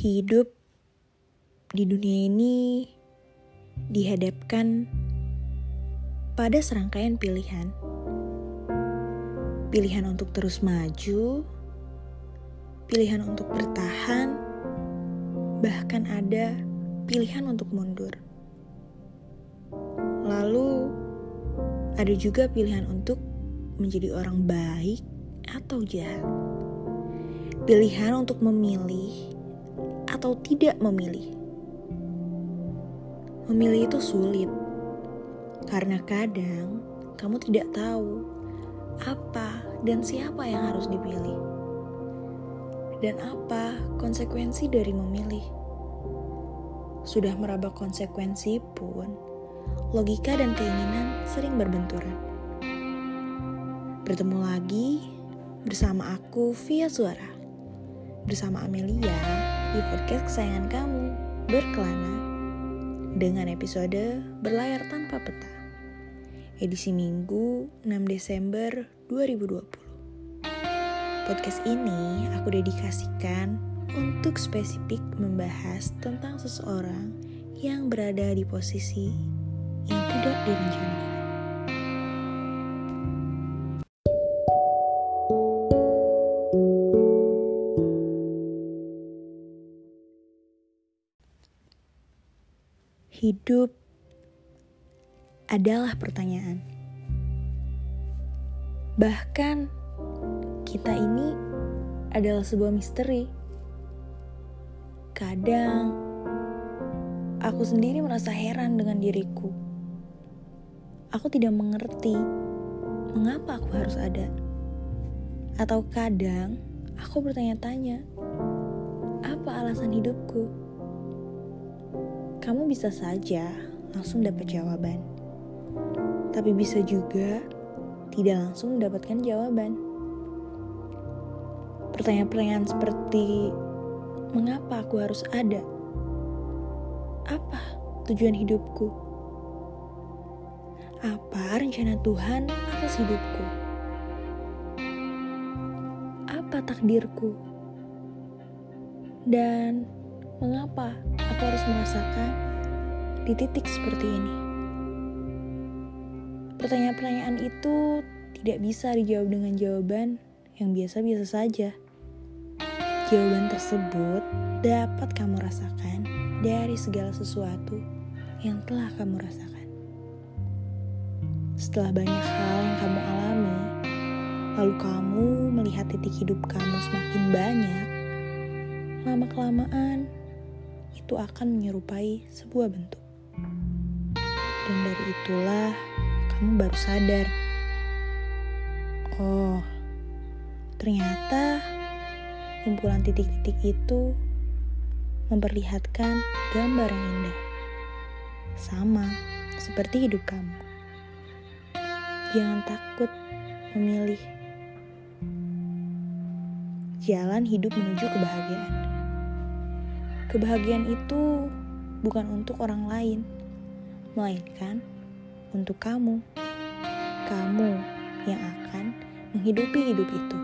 Hidup di dunia ini dihadapkan pada serangkaian pilihan. Pilihan untuk terus maju, pilihan untuk bertahan, bahkan ada pilihan untuk mundur. Lalu, ada juga pilihan untuk menjadi orang baik atau jahat. Pilihan untuk memilih atau tidak memilih. Memilih itu sulit karena kadang kamu tidak tahu apa dan siapa yang harus dipilih, dan apa konsekuensi dari memilih. Sudah meraba konsekuensi pun, logika dan keinginan sering berbenturan. Bertemu lagi bersama aku via suara, bersama Amelia di podcast kesayangan kamu, Berkelana, dengan episode Berlayar Tanpa Peta. Edisi Minggu 6 Desember 2020. Podcast ini aku dedikasikan untuk spesifik membahas tentang seseorang yang berada di posisi yang tidak direncanakan. Hidup adalah pertanyaan. Bahkan kita ini adalah sebuah misteri. Kadang aku sendiri merasa heran dengan diriku. Aku tidak mengerti mengapa aku harus ada. Atau kadang aku bertanya-tanya, apa alasan hidupku? Kamu bisa saja langsung dapat jawaban. Tapi bisa juga tidak langsung mendapatkan jawaban. Pertanyaan-pertanyaan seperti mengapa aku harus ada? Apa tujuan hidupku? Apa rencana Tuhan atas hidupku? Apa takdirku? Dan mengapa aku harus merasakan di titik seperti ini? Pertanyaan-pertanyaan itu tidak bisa dijawab dengan jawaban yang biasa-biasa saja. Jawaban tersebut dapat kamu rasakan dari segala sesuatu yang telah kamu rasakan. Setelah banyak hal yang kamu alami, lalu kamu melihat titik hidup kamu semakin banyak, lama-kelamaan itu akan menyerupai sebuah bentuk. Dan dari itulah kamu baru sadar. Oh, ternyata kumpulan titik-titik itu memperlihatkan gambar yang indah. Sama seperti hidup kamu. Jangan takut memilih jalan hidup menuju kebahagiaan. Kebahagiaan itu bukan untuk orang lain, melainkan untuk kamu. Kamu yang akan menghidupi hidup itu.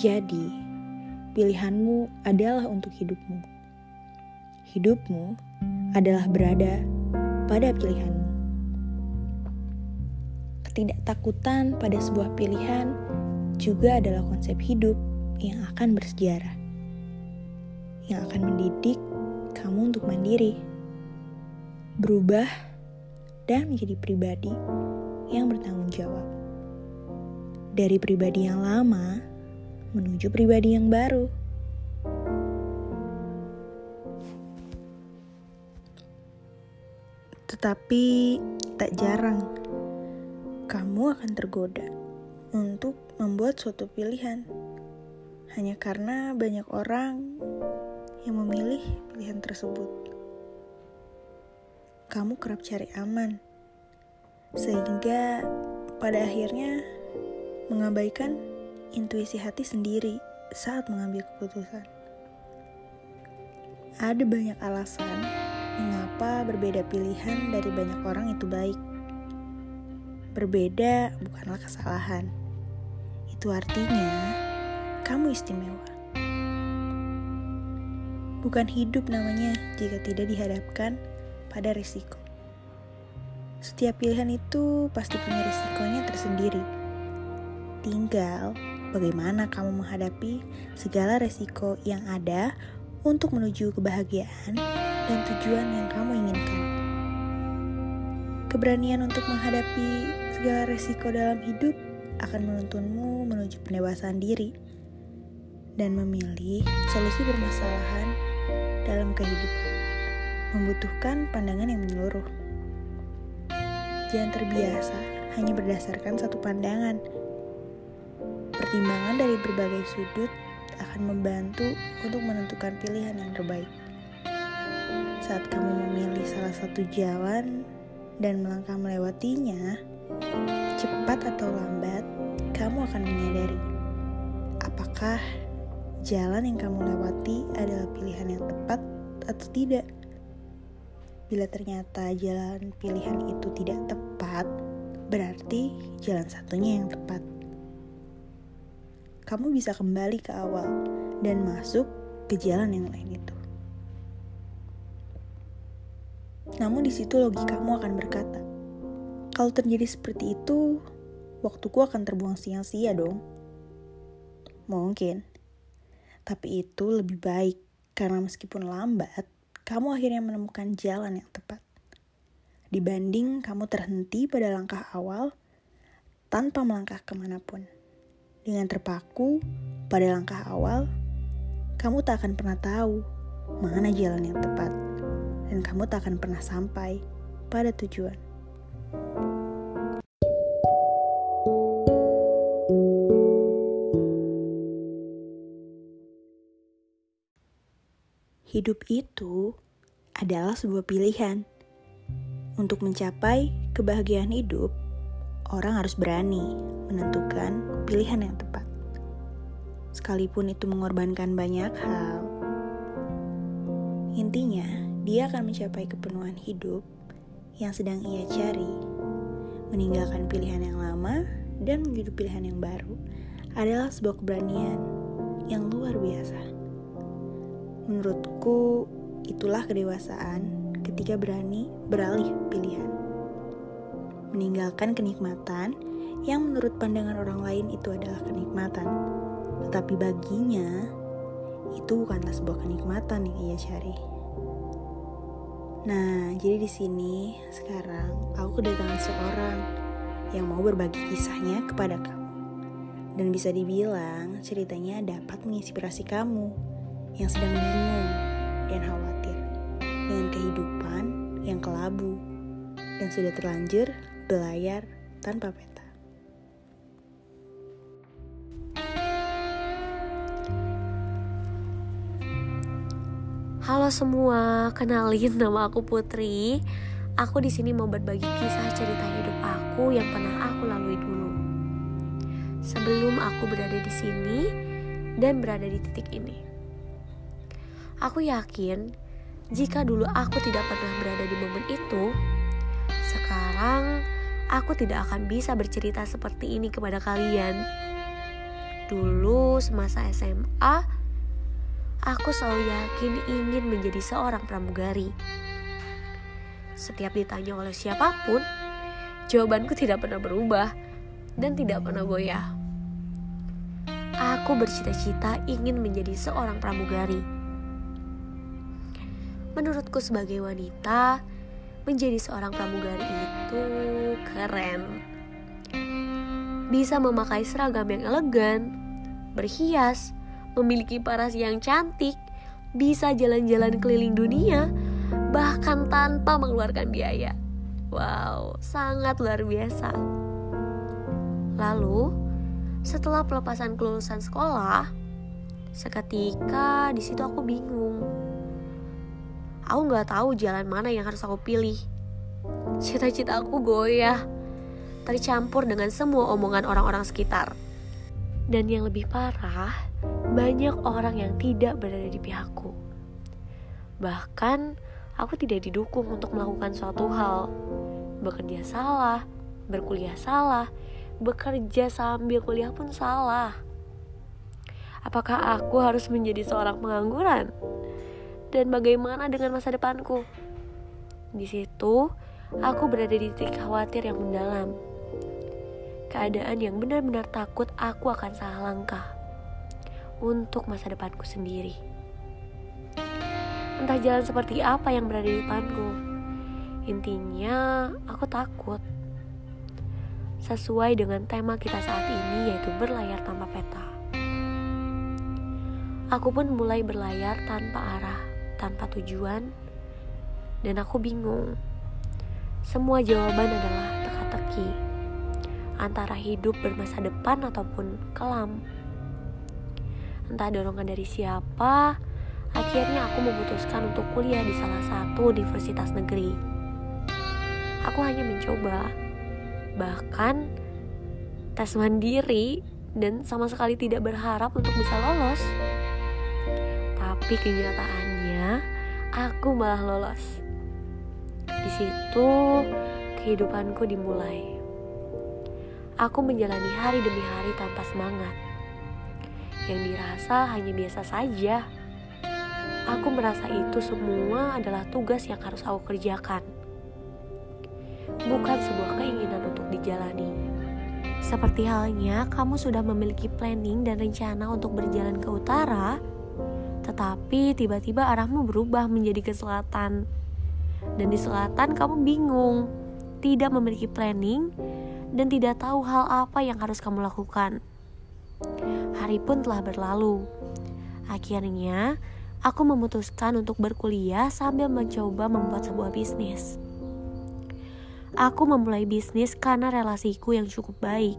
Jadi, pilihanmu adalah untuk hidupmu. Hidupmu adalah berada pada pilihanmu. Ketidaktakutan pada sebuah pilihan juga adalah konsep hidup yang akan bersejarah, yang akan mendidik kamu untuk mandiri, berubah, dan menjadi pribadi yang bertanggung jawab. Dari pribadi yang lama menuju pribadi yang baru. Tetapi tak jarang kamu akan tergoda untuk membuat suatu pilihan hanya karena banyak orang yang memilih pilihan tersebut. Kamu kerap cari aman, sehingga pada akhirnya mengabaikan intuisi hati sendiri saat mengambil keputusan. Ada banyak alasan mengapa berbeda pilihan dari banyak orang itu baik. Berbeda bukanlah kesalahan. Itu artinya kamu istimewa. Bukan hidup namanya jika tidak dihadapkan pada risiko. Setiap pilihan itu pasti punya risikonya tersendiri. Tinggal bagaimana kamu menghadapi segala risiko yang ada untuk menuju kebahagiaan dan tujuan yang kamu inginkan. Keberanian untuk menghadapi segala risiko dalam hidup akan menuntunmu menuju pendewasaan diri dan memilih solusi permasalahan dalam kehidupan. Membutuhkan pandangan yang menyeluruh. Jangan terbiasa hanya berdasarkan satu pandangan. Pertimbangan dari berbagai sudut akan membantu untuk menentukan pilihan yang terbaik. Saat kamu memilih salah satu jalan dan melangkah melewatinya, cepat atau lambat, kamu akan menyadari apakah jalan yang kamu lewati adalah pilihan yang tepat atau tidak. Bila ternyata jalan pilihan itu tidak tepat, berarti jalan satunya yang tepat kamu bisa kembali ke awal dan masuk ke jalan yang lain itu. Namun di situ logikamu akan berkata, kalau terjadi seperti itu, waktuku akan terbuang sia-sia dong. Mungkin, tapi itu lebih baik karena meskipun lambat, kamu akhirnya menemukan jalan yang tepat. Dibanding kamu terhenti pada langkah awal tanpa melangkah ke mana pun. Dengan terpaku pada langkah awal, kamu tak akan pernah tahu mana jalan yang tepat, dan kamu tak akan pernah sampai pada tujuan. Hidup itu adalah sebuah pilihan. Untuk mencapai kebahagiaan hidup, orang harus berani menentukan pilihan yang tepat. Sekalipun itu mengorbankan banyak hal, intinya dia akan mencapai kepenuhan hidup yang sedang ia cari. Meninggalkan pilihan yang lama dan menuju pilihan yang baru adalah sebuah keberanian yang luar biasa. Menurutku, itulah kedewasaan ketika berani beralih pilihan meninggalkan kenikmatan yang menurut pandangan orang lain itu adalah kenikmatan. Tetapi baginya, itu bukanlah sebuah kenikmatan yang ia cari. Nah, jadi di sini sekarang aku kedatangan seorang yang mau berbagi kisahnya kepada kamu. Dan bisa dibilang ceritanya dapat menginspirasi kamu yang sedang bingung dan khawatir dengan kehidupan yang kelabu dan sudah terlanjur belayar tanpa peta. Halo semua, kenalin nama aku Putri. Aku di sini mau berbagi kisah cerita hidup aku yang pernah aku lalui dulu. Sebelum aku berada di sini dan berada di titik ini. Aku yakin jika dulu aku tidak pernah berada di momen itu, sekarang aku tidak akan bisa bercerita seperti ini kepada kalian. Dulu semasa SMA, aku selalu yakin ingin menjadi seorang pramugari. Setiap ditanya oleh siapa pun, jawabanku tidak pernah berubah dan tidak pernah goyah. Aku bercita-cita ingin menjadi seorang pramugari. Menurutku sebagai wanita, menjadi seorang pramugari itu keren. Bisa memakai seragam yang elegan, berhias, memiliki paras yang cantik, bisa jalan-jalan keliling dunia, bahkan tanpa mengeluarkan biaya. Wow, sangat luar biasa. Lalu, setelah pelepasan kelulusan sekolah, seketika di situ aku bingung Aku nggak tahu jalan mana yang harus aku pilih. Cita-cita aku goyah, tercampur dengan semua omongan orang-orang sekitar. Dan yang lebih parah, banyak orang yang tidak berada di pihakku. Bahkan, aku tidak didukung untuk melakukan suatu hal. Bekerja salah, berkuliah salah, bekerja sambil kuliah pun salah. Apakah aku harus menjadi seorang pengangguran? Dan bagaimana dengan masa depanku. Di situ, aku berada di titik khawatir yang mendalam. Keadaan yang benar-benar takut aku akan salah langkah untuk masa depanku sendiri. Entah jalan seperti apa yang berada di depanku. Intinya, aku takut. Sesuai dengan tema kita saat ini yaitu berlayar tanpa peta. Aku pun mulai berlayar tanpa arah, tanpa tujuan, dan aku bingung. Semua jawaban adalah teka-teki antara hidup bermasa depan ataupun kelam. Entah dorongan dari siapa, akhirnya aku memutuskan untuk kuliah di salah satu universitas negeri. Aku hanya mencoba, bahkan tes mandiri dan sama sekali tidak berharap untuk bisa lolos. Tapi kenyataannya, aku malah lolos. Di situ kehidupanku dimulai. Aku menjalani hari demi hari tanpa semangat. Yang dirasa hanya biasa saja. Aku merasa itu semua adalah tugas yang harus aku kerjakan. Bukan sebuah keinginan untuk dijalani. Seperti halnya kamu sudah memiliki planning dan rencana untuk berjalan ke utara, tetapi tiba-tiba arahmu berubah menjadi ke selatan dan di selatan kamu bingung, tidak memiliki planning, dan tidak tahu hal apa yang harus kamu lakukan. Hari pun telah berlalu. Akhirnya, aku memutuskan untuk berkuliah sambil mencoba membuat sebuah bisnis. Aku memulai bisnis karena relasiku yang cukup baik.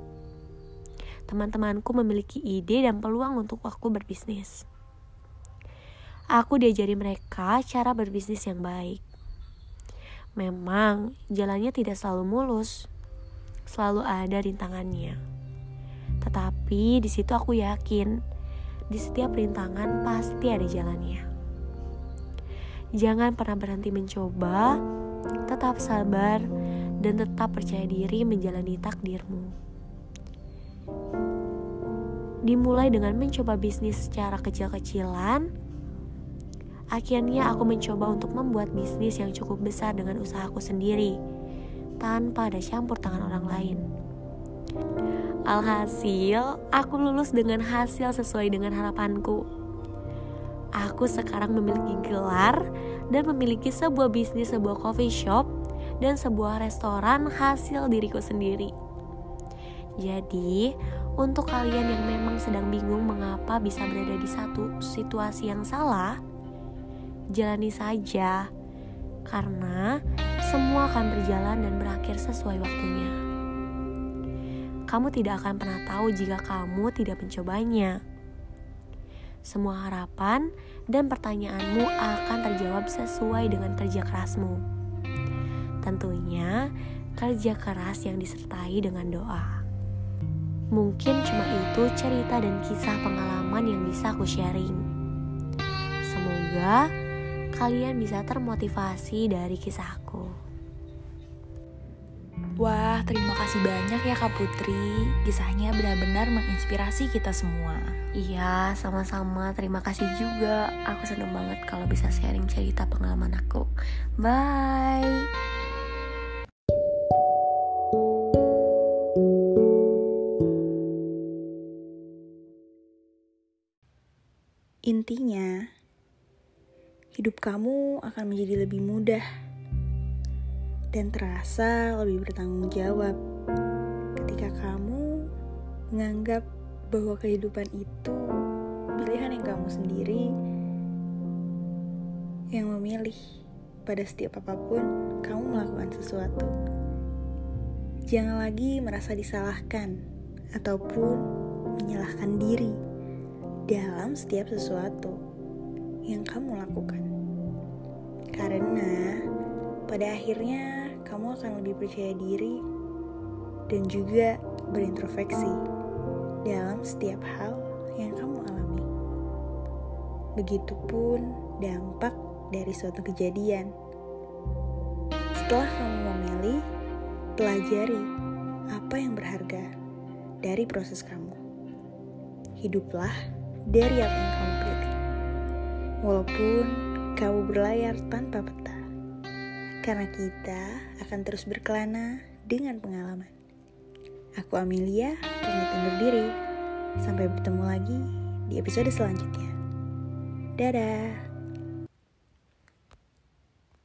Teman-temanku memiliki ide dan peluang untuk aku berbisnis. Aku diajari mereka cara berbisnis yang baik. Memang jalannya tidak selalu mulus, selalu ada rintangannya. Tetapi di situ aku yakin di setiap rintangan pasti ada jalannya. Jangan pernah berhenti mencoba, tetap sabar, dan tetap percaya diri menjalani takdirmu. Dimulai dengan mencoba bisnis secara kecil-kecilan, Akhirnya aku mencoba untuk membuat bisnis yang cukup besar dengan usahaku sendiri, tanpa ada campur tangan orang lain. Alhasil, aku lulus dengan hasil sesuai dengan harapanku. Aku sekarang memiliki gelar dan memiliki sebuah bisnis sebuah coffee shop dan sebuah restoran hasil diriku sendiri. Jadi, untuk kalian yang memang sedang bingung mengapa bisa berada di satu situasi yang salah, jalani saja, karena semua akan berjalan dan berakhir sesuai waktunya. Kamu tidak akan pernah tahu jika kamu tidak mencobanya. Semua harapan dan pertanyaanmu akan terjawab sesuai dengan kerja kerasmu. Tentunya, kerja keras yang disertai dengan doa. Mungkin cuma itu cerita dan kisah pengalaman yang bisa aku sharing. Semoga kalian bisa termotivasi dari kisahku. Wah, terima kasih banyak ya Kak Putri. Kisahnya benar-benar menginspirasi kita semua. Iya, sama-sama. Terima kasih juga. Aku seneng banget kalau bisa sharing cerita pengalaman aku. Bye. Intinya, hidup kamu akan menjadi lebih mudah dan terasa lebih bertanggung jawab ketika kamu menganggap bahwa kehidupan itu pilihan yang kamu sendiri yang memilih pada setiap apa pun kamu melakukan sesuatu. Jangan lagi merasa disalahkan ataupun menyalahkan diri dalam setiap sesuatu yang kamu lakukan. Karena pada akhirnya kamu akan lebih percaya diri dan juga berintrospeksi dalam setiap hal yang kamu alami. Begitupun dampak dari suatu kejadian. Setelah kamu memilih, pelajari apa yang berharga dari proses kamu. Hiduplah dari apa yang kamu pilih. Walaupun kamu berlayar tanpa peta. Karena kita akan terus berkelana dengan pengalaman. Aku Amelia, pamit undur diri. Sampai bertemu lagi di episode selanjutnya. Dadah.